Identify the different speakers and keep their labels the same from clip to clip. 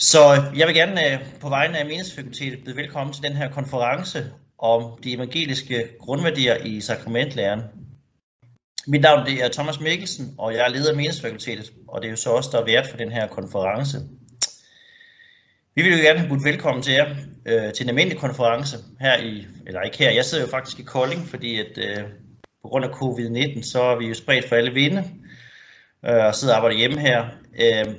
Speaker 1: Så jeg vil gerne øh, på vegne af Menighedsfakultetet byde velkommen til den her konference om de evangeliske grundværdier i sakramentlæren. Mit navn det er Thomas Mikkelsen, og jeg er leder af Menighedsfakultetet, og det er jo så også der er vært for den her konference. Vi vil jo gerne byde velkommen til jer øh, til en almindelig konference her i, eller ikke her, jeg sidder jo faktisk i Kolding, fordi at øh, på grund af covid-19, så er vi jo spredt for alle vinde, øh, og sidder og arbejder hjemme her. Øh,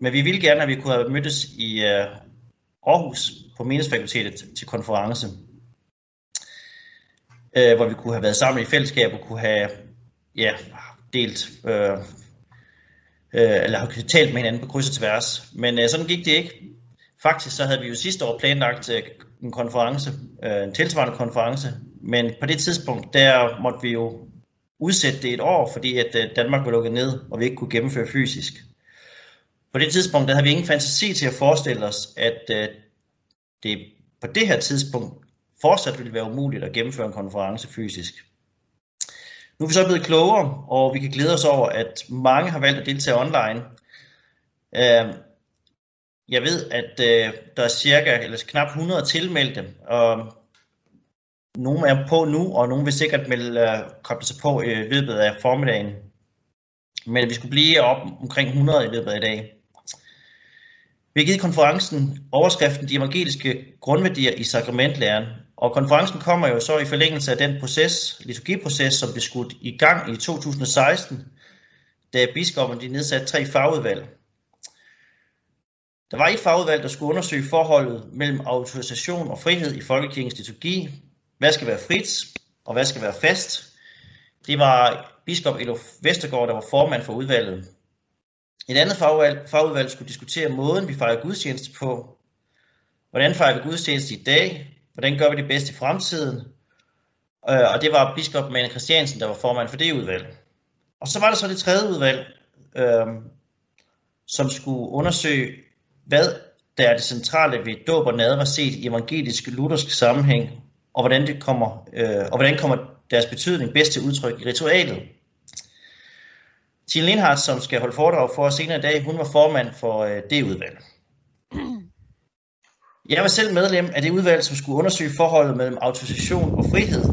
Speaker 1: men vi ville gerne, at vi kunne have mødtes i øh, Aarhus på Menighedsfakultetet til konference, øh, hvor vi kunne have været sammen i fællesskab og kunne have ja, delt, øh, øh, eller have talt med hinanden på kryds og tværs. Men øh, sådan gik det ikke. Faktisk så havde vi jo sidste år planlagt øh, en konference, øh, en tilsvarende konference, men på det tidspunkt, der måtte vi jo udsætte det et år, fordi at øh, Danmark var lukket ned, og vi ikke kunne gennemføre fysisk. På det tidspunkt, der havde vi ingen fantasi til at forestille os, at øh, det på det her tidspunkt fortsat ville være umuligt at gennemføre en konference fysisk. Nu er vi så blevet klogere, og vi kan glæde os over, at mange har valgt at deltage online. Øh, jeg ved, at øh, der er cirka eller knap 100 tilmeldte, og nogle er på nu, og nogle vil sikkert melde, uh, koble sig på i løbet af formiddagen. Men vi skulle blive op omkring 100 i løbet af i dag. Vi har givet konferencen overskriften De evangeliske grundværdier i sakramentlæren, og konferencen kommer jo så i forlængelse af den proces, liturgiproces, som blev skudt i gang i 2016, da biskoppen de nedsatte tre fagudvalg. Der var et fagudvalg, der skulle undersøge forholdet mellem autorisation og frihed i folkekirkens liturgi. Hvad skal være frit, og hvad skal være fast? Det var biskop Elof Vestergaard, der var formand for udvalget. Et andet fagudvalg, fagudvalg skulle diskutere måden, vi fejrer gudstjeneste på. Hvordan fejrer vi gudstjeneste i dag? Hvordan gør vi det bedst i fremtiden? Øh, og det var biskop Mane Christiansen, der var formand for det udvalg. Og så var der så det tredje udvalg, øh, som skulle undersøge, hvad der er det centrale ved dåb og nadver set i evangelisk luthersk sammenhæng, og hvordan, det kommer, øh, og hvordan kommer deres betydning bedst til udtryk i ritualet. Tine Lindhardt, som skal holde foredrag for os senere i dag, hun var formand for øh, det udvalg. Jeg var selv medlem af det udvalg, som skulle undersøge forholdet mellem autorisation og frihed.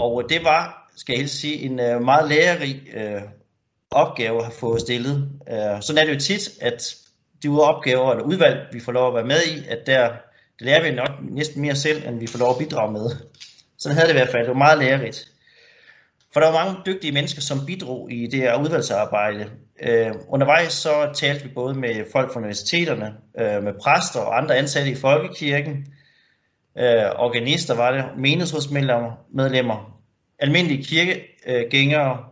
Speaker 1: Og øh, det var, skal jeg helst sige, en øh, meget lærerig øh, opgave at have fået stillet. Øh, sådan er det jo tit, at de opgaver eller udvalg, vi får lov at være med i, at der det lærer vi nok næsten mere selv, end vi får lov at bidrage med. Sådan havde det i hvert fald. Det var meget lærerigt. For der var mange dygtige mennesker, som bidrog i det her udvalgsarbejde. Øh, undervejs så talte vi både med folk fra universiteterne, øh, med præster og andre ansatte i folkekirken, øh, organister var det, menighedsrådsmedlemmer, medlemmer, almindelige kirkegængere,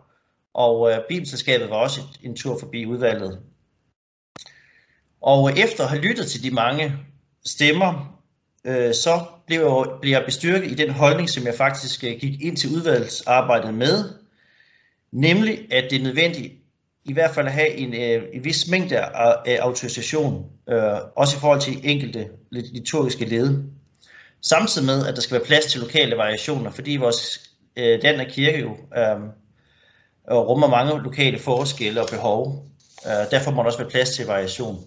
Speaker 1: og øh, Bibelselskabet var også en tur forbi udvalget. Og efter at have lyttet til de mange stemmer, øh, så blev jeg, blev jeg bestyrket i den holdning, som jeg faktisk øh, gik ind til udvalgsarbejdet med, nemlig at det er nødvendigt i hvert fald at have en, øh, en vis mængde af, af autorisation, øh, også i forhold til enkelte liturgiske led. Samtidig med, at der skal være plads til lokale variationer, fordi vores øh, land og kirke jo øh, rummer mange lokale forskelle og behov. Øh, derfor må der også være plads til variation.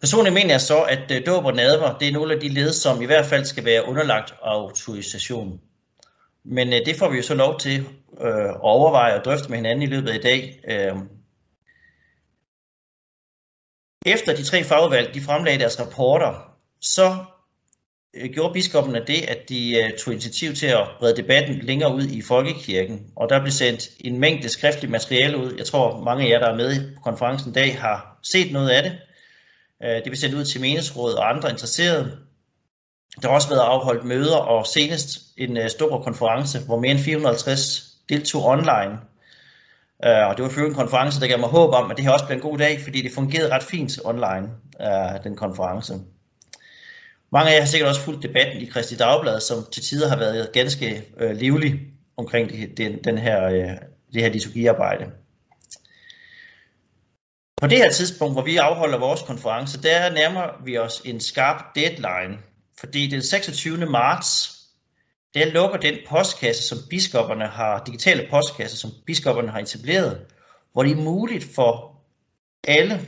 Speaker 1: Personligt mener jeg så, at øh, dåb og nadver, det er nogle af de led, som i hvert fald skal være underlagt autorisation. Men øh, det får vi jo så lov til øh, at overveje og drøfte med hinanden i løbet af i dag. Øh. Efter de tre fagudvalg de fremlagde deres rapporter, så øh, gjorde biskopperne det, at de øh, tog initiativ til at brede debatten længere ud i folkekirken. Og der blev sendt en mængde skriftligt materiale ud. Jeg tror, mange af jer, der er med på konferencen i dag, har set noget af det. Øh, det blev sendt ud til meningsråd og andre interesserede. Der har også været afholdt møder og senest en øh, stor konference, hvor mere end 450 deltog online. Øh, og det var for en konference, der gav mig håb om, at det her også blev en god dag, fordi det fungerede ret fint online, øh, den konference. Mange af jer har sikkert også fulgt debatten i Kristi Dagblad, som til tider har været ganske øh, livlig omkring den, den her, det her liturgiarbejde. På det her tidspunkt, hvor vi afholder vores konference, der nærmer vi os en skarp deadline, fordi den 26. marts, der lukker den postkasse, som biskopperne har, digitale postkasse, som biskopperne har etableret, hvor det er muligt for alle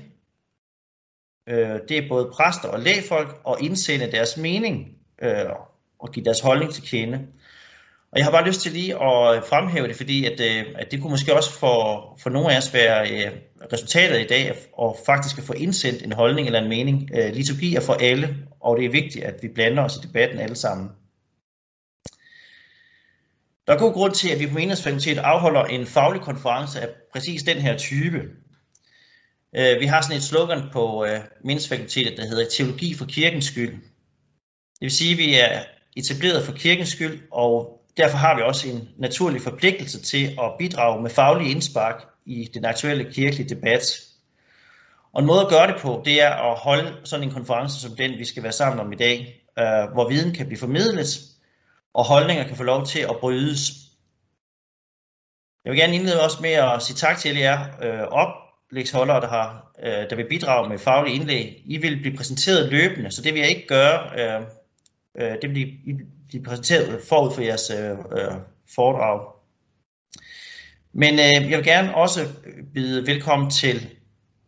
Speaker 1: øh, det er både præster og lægfolk, at indsende deres mening øh, og give deres holdning til kende. Og jeg har bare lyst til lige at fremhæve det, fordi at, øh, at det kunne måske også for, for nogle af os være øh, resultatet i dag, og faktisk at få indsendt en holdning eller en mening. Øh, liturgi er for alle, og det er vigtigt, at vi blander os i debatten alle sammen. Der er god grund til, at vi på Menighedsfakultetet afholder en faglig konference af præcis den her type. Øh, vi har sådan et slogan på øh, Menighedsfakultetet, der hedder Teologi for kirkens skyld. Det vil sige, at vi er etableret for kirkens skyld, og derfor har vi også en naturlig forpligtelse til at bidrage med faglige indspark i den aktuelle kirkelige debat. Og en måde at gøre det på, det er at holde sådan en konference som den, vi skal være sammen om i dag, øh, hvor viden kan blive formidlet, og holdninger kan få lov til at brydes. Jeg vil gerne indlede også med at sige tak til alle jer øh, oplægsholdere, der, har, øh, der vil bidrage med faglige indlæg. I vil blive præsenteret løbende, så det vil jeg ikke gøre. Øh, øh, det vil I blive præsenteret forud for jeres øh, øh, foredrag. Men øh, jeg vil gerne også byde velkommen til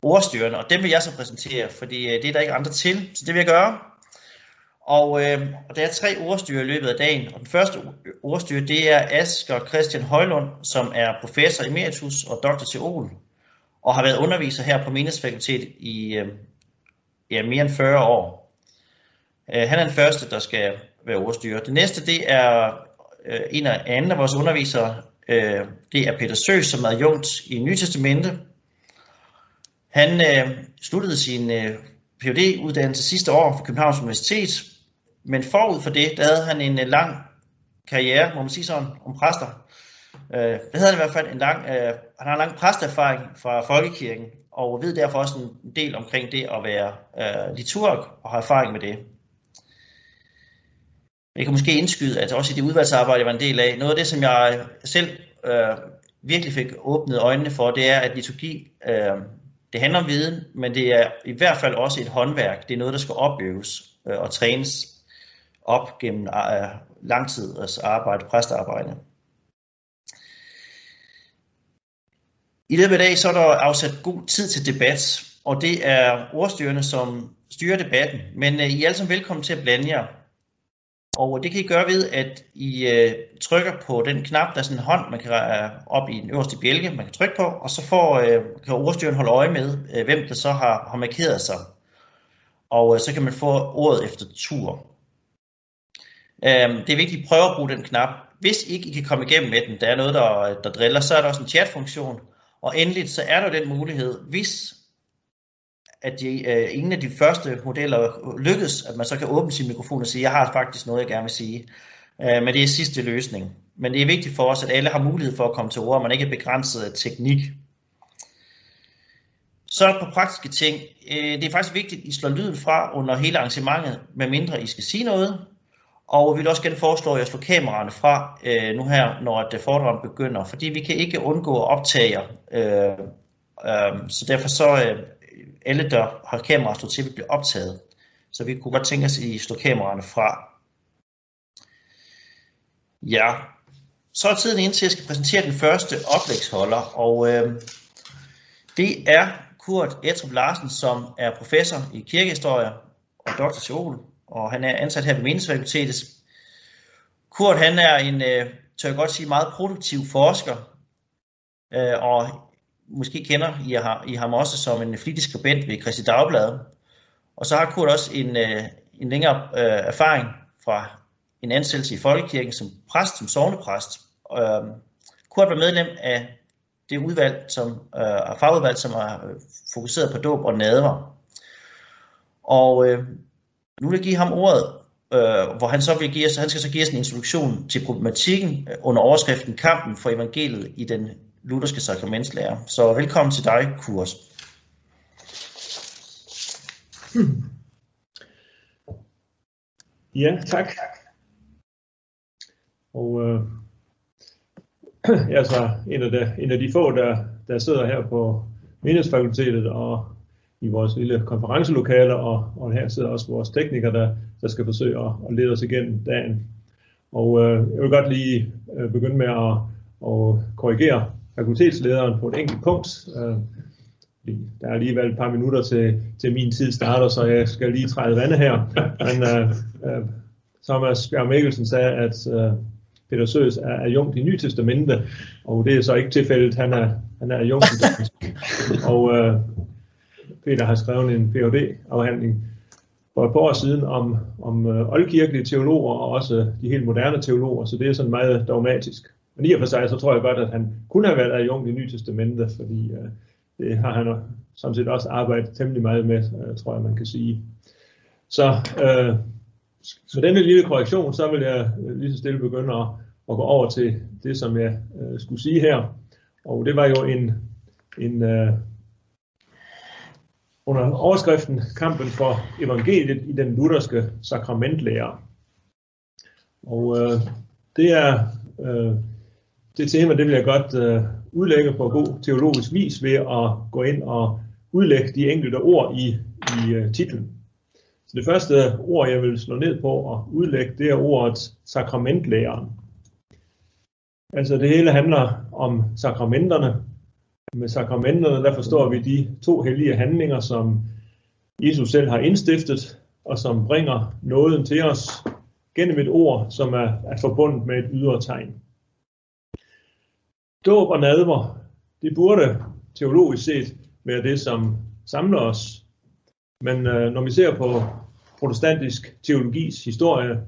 Speaker 1: ordstyrerne, og dem vil jeg så præsentere, fordi øh, det er der ikke andre til, så det vil jeg gøre. Og, øh, og der er tre ordstyre i løbet af dagen, og den første ordstyre, det er Asger Christian Højlund, som er professor emeritus og doktor til Ol, og har været underviser her på Menighedsfakultet i øh, ja, mere end 40 år. Øh, han er den første, der skal være overstyret. Det næste, det er øh, en af anden af vores undervisere, øh, det er Peter Søs, som er adjunkt i Nye Testamente. Han øh, sluttede sin øh, phd uddannelse sidste år på Københavns Universitet, men forud for det, der havde han en øh, lang karriere, må man sige sådan, om præster. Øh, det havde han i hvert fald en lang, øh, han har en lang præsterfaring fra folkekirken, og ved derfor også en del omkring det at være øh, liturg og har erfaring med det. Jeg kan måske indskyde, at også i det udvalgsarbejde, jeg var en del af, noget af det, som jeg selv øh, virkelig fik åbnet øjnene for, det er, at liturgi, øh, det handler om viden, men det er i hvert fald også et håndværk. Det er noget, der skal opøves øh, og trænes op gennem øh, lang tid arbejde, præstearbejde. I løbet af dag så er der afsat god tid til debat, og det er ordstyrerne, som styrer debatten. Men øh, I er alle sammen velkommen til at blande jer. Og det kan I gøre ved, at I øh, trykker på den knap, der er sådan en hånd, man kan øh, op i den øverste bjælke, man kan trykke på, og så får, øh, kan ordstyren holde øje med, øh, hvem der så har, har markeret sig. Og øh, så kan man få ordet efter tur. Øh, det er vigtigt, at I prøver at bruge den knap. Hvis ikke I kan komme igennem med den, der er noget, der, der driller, så er der også en chatfunktion. Og endelig så er der den mulighed, hvis at de, øh, ingen af de første modeller lykkes, at man så kan åbne sin mikrofon og sige, jeg har faktisk noget, jeg gerne vil sige. Øh, men det er sidste løsning. Men det er vigtigt for os, at alle har mulighed for at komme til ord, og man ikke er begrænset af teknik. Så på praktiske ting. Øh, det er faktisk vigtigt, at I slår lyden fra under hele arrangementet, medmindre I skal sige noget. Og vi vil også gerne foreslå, at jeg slår kameraerne fra øh, nu her, når at øh, foredraget begynder, fordi vi kan ikke undgå at optage jer. Øh, øh, så derfor så øh, alle, der har kameraer stået til, vil blive optaget. Så vi kunne godt tænke os, at I slår kameraerne fra. Ja, så er tiden ind til, at jeg skal præsentere den første oplægsholder, og øh, det er Kurt Etrup Larsen, som er professor i kirkehistorie og doktor teol, og han er ansat her ved Menighedsfakultetet. Kurt han er en, øh, tør jeg godt sige, meget produktiv forsker, øh, og måske kender I, I ham også som en flittig skribent ved Christi Dagblad. Og så har Kurt også en, øh, en længere øh, erfaring fra en ansættelse i Folkekirken som præst, som sovnepræst. Øh, Kurt var medlem af det udvalg, som øh, fagudvalg, som har øh, fokuseret på dåb og nadver. Og øh, nu vil jeg give ham ordet, øh, hvor han så vil give os, han skal så give os en introduktion til problematikken øh, under overskriften Kampen for evangeliet i den lutherske sakramentslærer. Så velkommen til dig, Kurs.
Speaker 2: Ja, tak. Og øh, jeg er så en af, de, en af de få, der, der sidder her på Menighedsfakultetet og i vores lille konferencelokale, og, og her sidder også vores teknikere, der, der skal forsøge at, at lede os igennem dagen. Og øh, jeg vil godt lige øh, begynde med at, at korrigere fakultetslederen på et enkelt punkt. Øh, der er alligevel et par minutter til, til min tid starter, så jeg skal lige træde vandet her. Men uh, uh, Thomas Bjerg Mikkelsen sagde, at uh, Peter Søs er adjunkt i Nytestamentet, og det er så ikke tilfældet, han er, han er adjunkt i Og uh, Peter har skrevet en phd afhandling for et par år siden om, om uh, oldkirkelige teologer og også de helt moderne teologer, så det er sådan meget dogmatisk. Men i og for sig, så tror jeg godt, at han kunne have været adjunkt i Nye Testamente, fordi øh, det har han sådan set også arbejdet temmelig meget med, øh, tror jeg, man kan sige. Så øh, med denne lille korrektion, så vil jeg øh, lige så stille begynde at, at gå over til det, som jeg øh, skulle sige her. Og det var jo en, en øh, under overskriften Kampen for evangeliet i den lutherske sakramentlære. Og øh, det er øh, det tema, det vil jeg godt øh, udlægge på god teologisk vis ved at gå ind og udlægge de enkelte ord i, i øh, titlen. Så det første ord, jeg vil slå ned på og udlægge, det er ordet sakramentlæren. Altså det hele handler om sakramenterne, med sakramenterne, der forstår vi de to hellige handlinger, som Jesus selv har indstiftet, og som bringer nåden til os gennem et ord, som er, er forbundet med et ydre tegn. Dåb og nadver, det burde teologisk set være det, som samler os. Men øh, når vi ser på protestantisk teologis historie,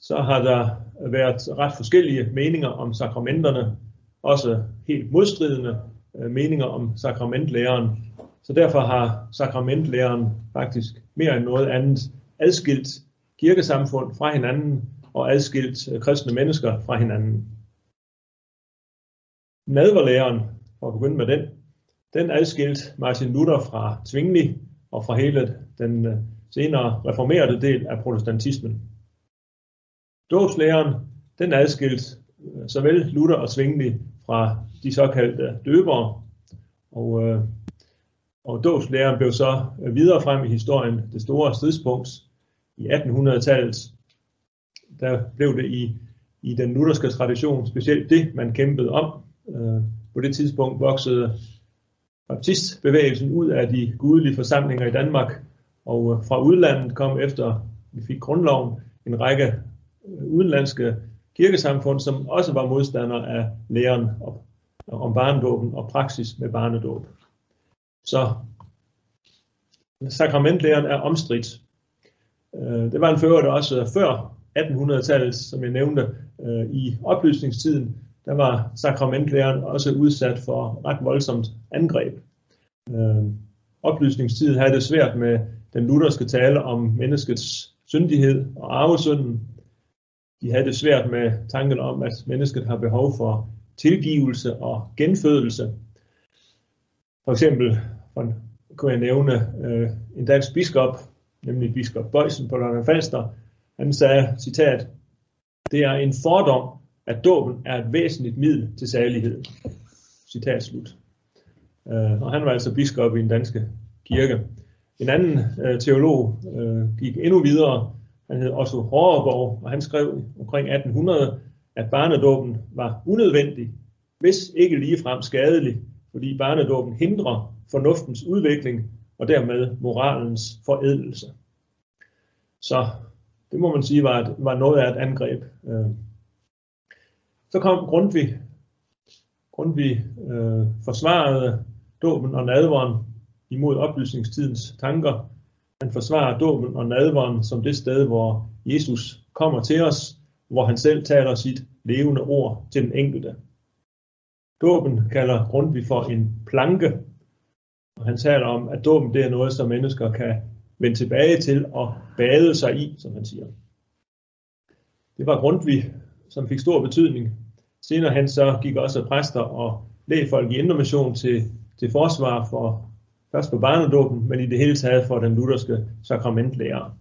Speaker 2: så har der været ret forskellige meninger om sakramenterne, også helt modstridende Øh, meninger om sakramentlæren. Så derfor har sakramentlæren faktisk mere end noget andet adskilt kirkesamfund fra hinanden og adskilt øh, kristne mennesker fra hinanden. Nadverlæren, for at begynde med den, den adskilt Martin Luther fra Zwingli og fra hele den øh, senere reformerede del af protestantismen. Dåbslæren, den adskilte øh, såvel Luther og Zwingli fra de såkaldte døbere. Og, øh, og dåbslæren blev så øh, videre frem i historien det store stridspunkt i 1800-tallet. Der blev det i, i den lutherske tradition specielt det, man kæmpede om. Øh, på det tidspunkt voksede baptistbevægelsen ud af de gudelige forsamlinger i Danmark, og øh, fra udlandet kom efter vi fik grundloven en række øh, udenlandske kirkesamfund, som også var modstandere af læren om barnedåben og praksis med barnedåb. Så sakramentlæren er omstridt. Det var en fører, der også før 1800-tallet, som jeg nævnte, i oplysningstiden, der var sakramentlæren også udsat for ret voldsomt angreb. Øh, oplysningstiden havde det svært med den lutherske tale om menneskets syndighed og arvesynden, de havde det svært med tanken om, at mennesket har behov for tilgivelse og genfødelse. For eksempel kunne jeg nævne øh, en dansk biskop, nemlig biskop Bøjsen på London Falster. Han sagde, citat, det er en fordom, at dåben er et væsentligt middel til særlighed. Citat slut. Øh, og han var altså biskop i den danske kirke. En anden øh, teolog øh, gik endnu videre han hed Otto Horreborg, og han skrev omkring 1800, at barnedåben var unødvendig, hvis ikke ligefrem skadelig, fordi barnedåben hindrer fornuftens udvikling og dermed moralens forædelse. Så det må man sige var, et, var noget af et angreb. Øh. Så kom Grundtvig. Grundtvig øh, forsvarede dåben og nadveren imod oplysningstidens tanker han forsvarer dåben og nadveren som det sted, hvor Jesus kommer til os, hvor han selv taler sit levende ord til den enkelte. Dåben kalder Grundtvig for en planke, og han taler om, at dåben det er noget, som mennesker kan vende tilbage til og bade sig i, som han siger. Det var Grundtvig, som fik stor betydning. Senere han så gik også præster og lægefolk i indremission til, til forsvar for først på barnedåben, men i det hele taget for den lutherske sakramentlærer.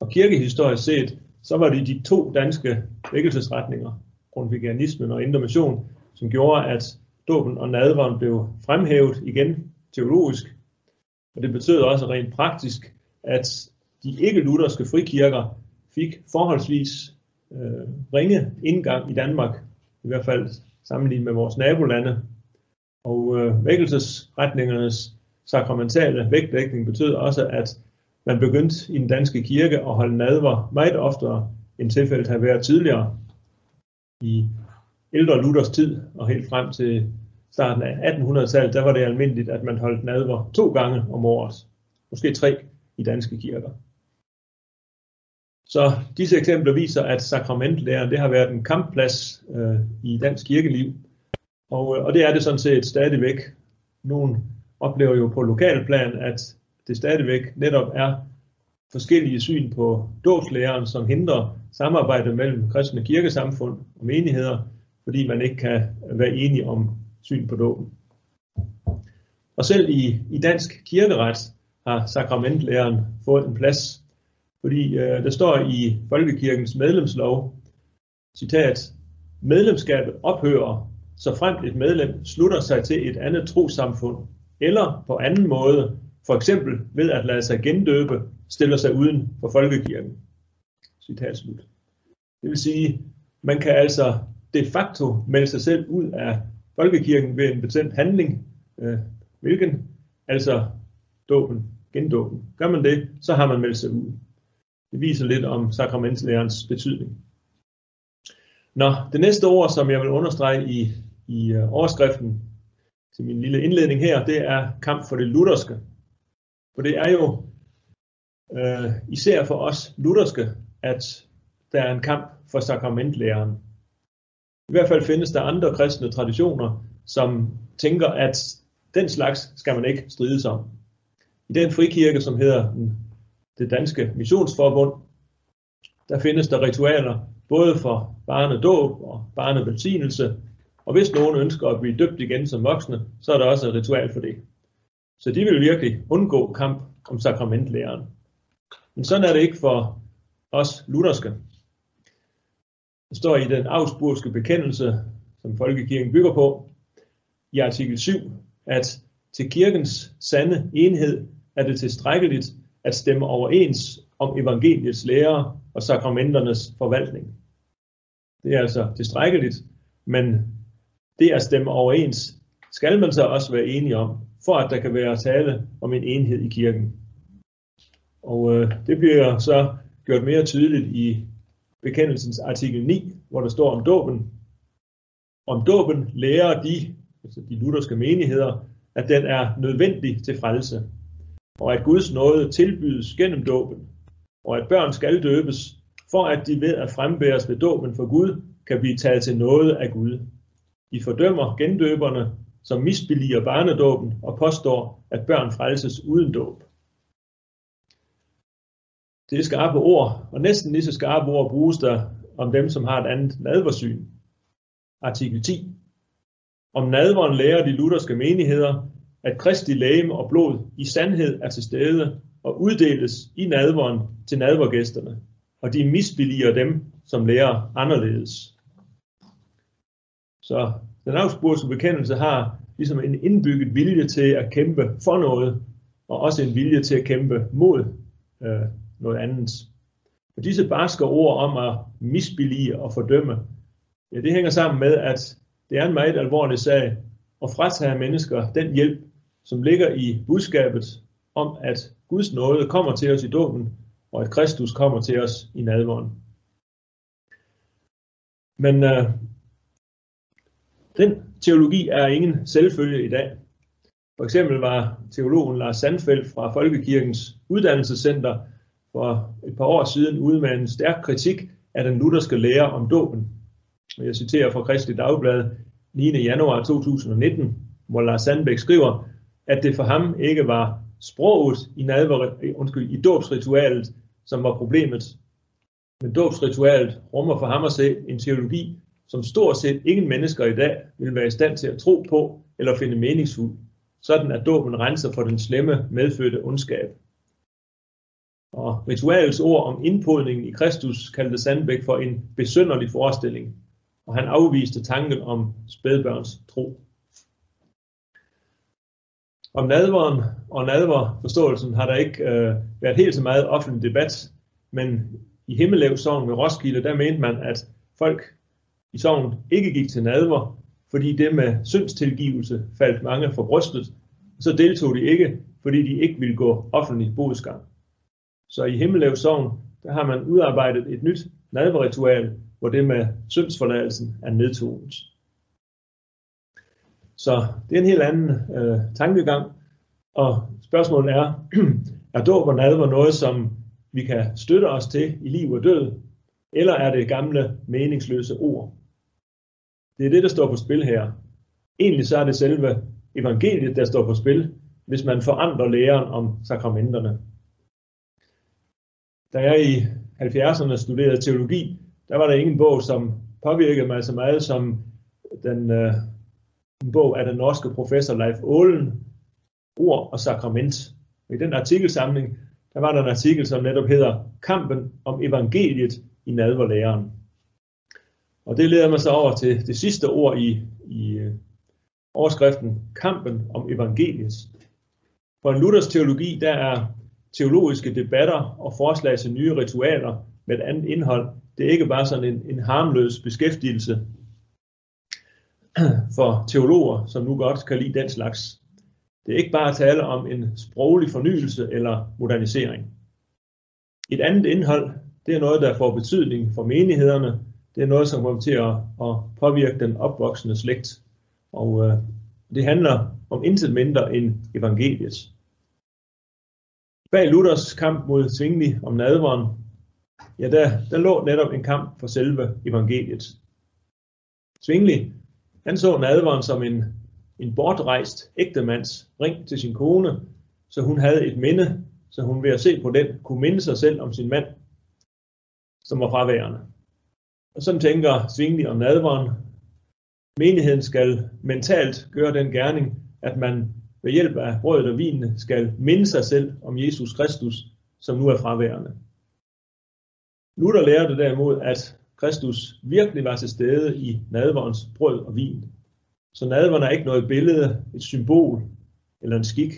Speaker 2: Og kirkehistorisk set, så var det de to danske vækkelsesretninger, grundvigianismen og indremission, som gjorde, at dåben og nadveren blev fremhævet igen teologisk. Og det betød også rent praktisk, at de ikke-lutherske frikirker fik forholdsvis øh, ringe indgang i Danmark, i hvert fald sammenlignet med vores nabolande. Og øh, vækkelsesretningernes sakramentale vægtlægning betød også, at man begyndte i den danske kirke at holde nadver meget oftere, end tilfældet har været tidligere. I ældre Luthers tid og helt frem til starten af 1800-tallet, der var det almindeligt, at man holdt nadver to gange om året. Måske tre i danske kirker. Så disse eksempler viser, at sakramentlæren det har været en kampplads øh, i dansk kirkeliv. Og, øh, og det er det sådan set stadigvæk. Nogle oplever jo på lokalplan, at det stadigvæk netop er forskellige syn på dåbslæren, som hindrer samarbejdet mellem kristne kirkesamfund og menigheder, fordi man ikke kan være enige om syn på dåben. Og selv i, i dansk kirkeret har sakramentlæren fået en plads, fordi øh, der står i Folkekirkens medlemslov, citat, medlemskabet ophører, så fremt et medlem slutter sig til et andet trosamfund, eller på anden måde, for eksempel ved at lade sig gendøbe, stiller sig uden for folkekirken. Citat slut. Det vil sige, man kan altså de facto melde sig selv ud af folkekirken ved en bestemt handling, øh, hvilken altså dåben, gendåben. Gør man det, så har man meldt sig ud. Det viser lidt om sakramentslærens betydning. Nå, det næste ord, som jeg vil understrege i, i øh, overskriften til min lille indledning her, det er kamp for det lutherske. For det er jo øh, især for os lutherske, at der er en kamp for sakramentlæren. I hvert fald findes der andre kristne traditioner, som tænker, at den slags skal man ikke strides om. I den frikirke, som hedder det danske missionsforbund, der findes der ritualer både for barnedåb og barnevelsignelse, og hvis nogen ønsker at blive døbt igen som voksne, så er der også et ritual for det. Så de vil virkelig undgå kamp om sakramentlæren. Men sådan er det ikke for os lutherske. Det står i den Augsburgske bekendelse, som Folkekirken bygger på, i artikel 7, at til kirkens sande enhed er det tilstrækkeligt at stemme overens om evangeliets lære og sakramenternes forvaltning. Det er altså tilstrækkeligt, men det at stemme overens skal man så også være enige om, for at der kan være tale om en enhed i kirken. Og øh, det bliver så gjort mere tydeligt i bekendelsens artikel 9, hvor der står om dåben. Om dåben lærer de, altså de lutherske menigheder, at den er nødvendig til frelse, og at Guds nåde tilbydes gennem dåben, og at børn skal døbes, for at de ved at frembæres ved dåben for Gud, kan blive taget til noget af Gud. De fordømmer gendøberne, som misbilliger barnedåben og påstår, at børn frelses uden dåb. Det er skarpe ord, og næsten lige så skarpe ord bruges der om dem, som har et andet nadversyn. Artikel 10. Om nadveren lærer de lutherske menigheder, at Kristi lægeme og blod i sandhed er til stede og uddeles i nadveren til nadvergæsterne, og de misbilliger dem, som lærer anderledes. Så den augsburgske bekendelse har ligesom en indbygget vilje til at kæmpe for noget, og også en vilje til at kæmpe mod øh, noget andet. Og disse barske ord om at misbillige og fordømme, ja, det hænger sammen med, at det er en meget alvorlig sag at fratage mennesker den hjælp, som ligger i budskabet om, at Guds nåde kommer til os i dåben, og at Kristus kommer til os i nadvånden. Men øh, den teologi er ingen selvfølge i dag. For eksempel var teologen Lars Sandfeldt fra Folkekirkens Uddannelsescenter for et par år siden ude med en stærk kritik af den lutherske lære om dåben. Jeg citerer fra Kristelig Dagblad 9. januar 2019, hvor Lars Sandbæk skriver, at det for ham ikke var sproget i, nadver, øh, undskyld, i dåbsritualet, som var problemet. Men dåbsritualet rummer for ham at se en teologi, som stort set ingen mennesker i dag vil være i stand til at tro på eller finde meningsfuld, sådan at dåben renser for den slemme medfødte ondskab. Og ritualets ord om indpodningen i Kristus kaldte Sandbæk for en besønderlig forestilling, og han afviste tanken om spædbørns tro. Om nadveren og nadverforståelsen har der ikke øh, været helt så meget offentlig debat, men i Himmellev Sogn ved Roskilde, der mente man, at folk i sognet ikke gik til nadver, fordi det med syndstilgivelse faldt mange for brystet, Så deltog de ikke, fordi de ikke ville gå offentlig bodsgang. Så i Himmellev Sogn, der har man udarbejdet et nyt nadverritual, hvor det med syndsforladelsen er nedtonet. Så det er en helt anden øh, tankegang, og spørgsmålet er, er dåb og nadver noget, som vi kan støtte os til i liv og død, eller er det gamle meningsløse ord? Det er det, der står på spil her. Egentlig så er det selve evangeliet, der står på spil, hvis man forandrer læren om sakramenterne. Da jeg i 70'erne studerede teologi, der var der ingen bog, som påvirkede mig så meget som den øh, en bog af den norske professor Leif Ålen, Ord og Sakrament. I den artikelsamling, der var der en artikel, som netop hedder Kampen om evangeliet i nadverlæren. Og det leder mig så over til det sidste ord i, i øh, overskriften Kampen om evangeliet. For en Luthers teologi, der er teologiske debatter og forslag til nye ritualer med et andet indhold. Det er ikke bare sådan en, en harmløs beskæftigelse for teologer, som nu godt kan lide den slags. Det er ikke bare at tale om en sproglig fornyelse eller modernisering. Et andet indhold, det er noget, der får betydning for menighederne. Det er noget, som kommer til at, at påvirke den opvoksende slægt. Og øh, det handler om intet mindre end evangeliet. Bag Luthers kamp mod Zwingli om nadveren, ja, der, der lå netop en kamp for selve evangeliet. Zwingli, han så nadveren som en, en bortrejst ægtemands ring til sin kone, så hun havde et minde, så hun ved at se på den kunne minde sig selv om sin mand, som var fraværende. Og sådan tænker Svingli om nadveren. Menigheden skal mentalt gøre den gerning, at man ved hjælp af brødet og vinene skal minde sig selv om Jesus Kristus, som nu er fraværende. Luther lærte derimod, at Kristus virkelig var til stede i nadverens brød og vin. Så nadveren er ikke noget billede, et symbol eller en skik.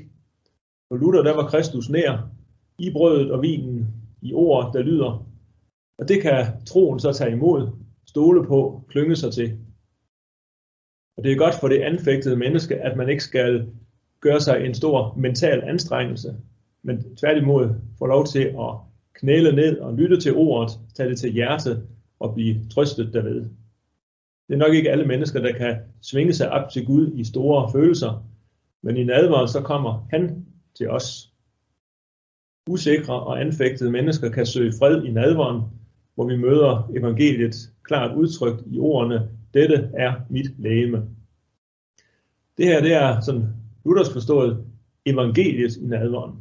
Speaker 2: For Luther der var Kristus nær i brødet og vinen, i ord, der lyder. Og det kan troen så tage imod, stole på, klynge sig til. Og det er godt for det anfægtede menneske, at man ikke skal gøre sig en stor mental anstrengelse, men tværtimod få lov til at knæle ned og lytte til ordet, tage det til hjertet og blive trøstet derved. Det er nok ikke alle mennesker, der kan svinge sig op til Gud i store følelser, men i nadveren så kommer han til os. Usikre og anfægtede mennesker kan søge fred i nadveren, hvor vi møder evangeliet klart udtrykt i ordene, dette er mit lægeme. Det her det er sådan Luthers forstået evangeliet i nadveren.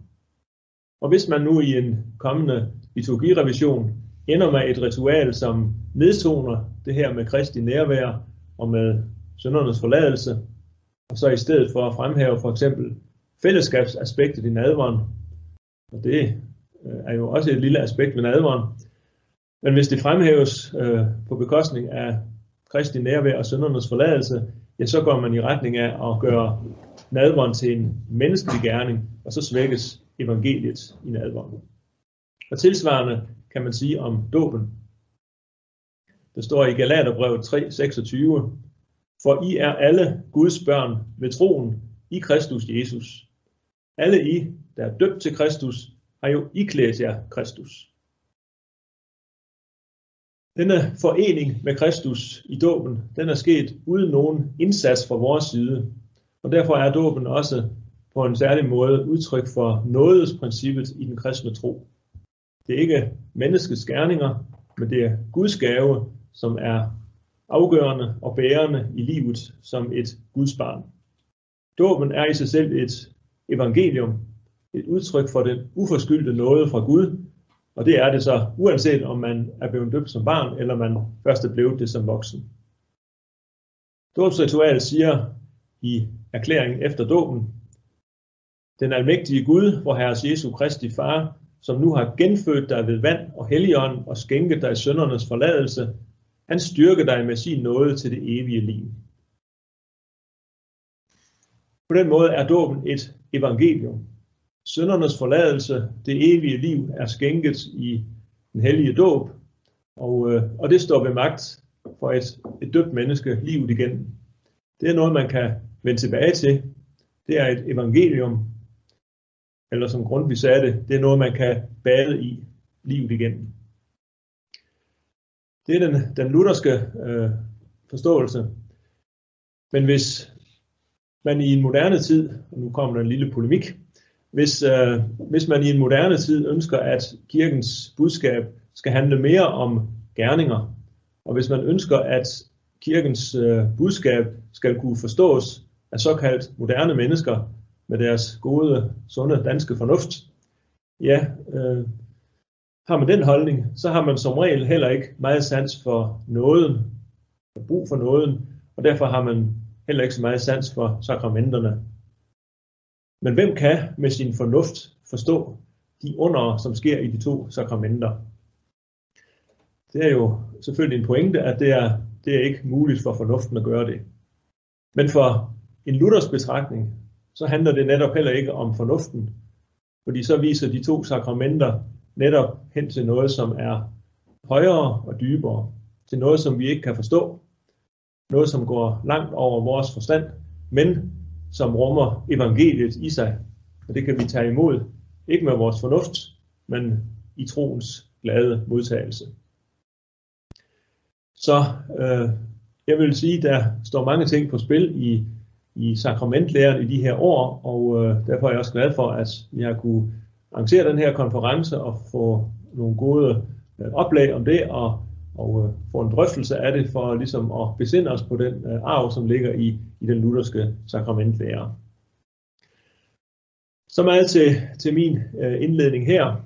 Speaker 2: Og hvis man nu i en kommende liturgirevision ender med et ritual, som nedtoner det her med Kristi nærvær og med søndernes forladelse, og så i stedet for at fremhæve for eksempel fællesskabsaspektet i nadveren, og det øh, er jo også et lille aspekt ved nadveren, men hvis det fremhæves øh, på bekostning af Kristi nærvær og søndernes forladelse, ja, så går man i retning af at gøre nadveren til en menneskelig gerning, og så svækkes evangeliet i nadveren. Og tilsvarende kan man sige om dåben. Der står i Galaterbrevet 3:26, for I er alle Guds børn ved troen i Kristus Jesus. Alle I, der er døbt til Kristus, har jo iklædt jer Kristus. Denne forening med Kristus i dåben, den er sket uden nogen indsats fra vores side. Og derfor er dåben også på en særlig måde udtryk for nådesprincippet i den kristne tro. Det er ikke menneskets gerninger, men det er Guds gave, som er afgørende og bærende i livet som et Guds barn. Dåben er i sig selv et evangelium, et udtryk for den uforskyldte nåde fra Gud, og det er det så, uanset om man er blevet døbt som barn, eller man først er blevet det som voksen. Dåbsritualet siger i erklæringen efter dåben, den almægtige Gud, hvor Herres Jesu Kristi Far, som nu har genfødt dig ved vand og helligånd og skænket dig søndernes forladelse, han styrker dig med sin nåde til det evige liv. På den måde er dåben et evangelium. Søndernes forladelse, det evige liv, er skænket i den hellige dåb, og, øh, og det står ved magt for et, et døbt menneske livet igen. Det er noget, man kan vende tilbage til, det er et evangelium, eller som Grundtvig sagde det, det er noget, man kan bade i livet igennem. Det er den, den lutherske øh, forståelse. Men hvis man i en moderne tid, og nu kommer der en lille polemik, hvis, øh, hvis man i en moderne tid ønsker, at kirkens budskab skal handle mere om gerninger, og hvis man ønsker, at kirkens øh, budskab skal kunne forstås af såkaldt moderne mennesker med deres gode, sunde danske fornuft, ja, øh, har man den holdning, så har man som regel heller ikke meget sans for nåden, for brug for nåden, og derfor har man heller ikke så meget sans for sakramenterne. Men hvem kan med sin fornuft forstå de under, som sker i de to sakramenter? Det er jo selvfølgelig en pointe, at det er, det er ikke muligt for fornuften at gøre det. Men for en Luthers betragtning, så handler det netop heller ikke om fornuften, fordi så viser de to sakramenter netop hen til noget, som er højere og dybere, til noget, som vi ikke kan forstå, noget, som går langt over vores forstand, men som rummer evangeliet i sig. Og det kan vi tage imod, ikke med vores fornuft, men i troens glade modtagelse. Så øh, jeg vil sige, der står mange ting på spil i, i sakramentlæren i de her år, og øh, derfor er jeg også glad for, at vi har kunne arrangere den her konference og få nogle gode øh, oplag om det, og, og øh, få en drøftelse af det for ligesom at besinde os på den øh, arv, som ligger i, i den lutherske sakramentlære. Så meget til, til min øh, indledning her.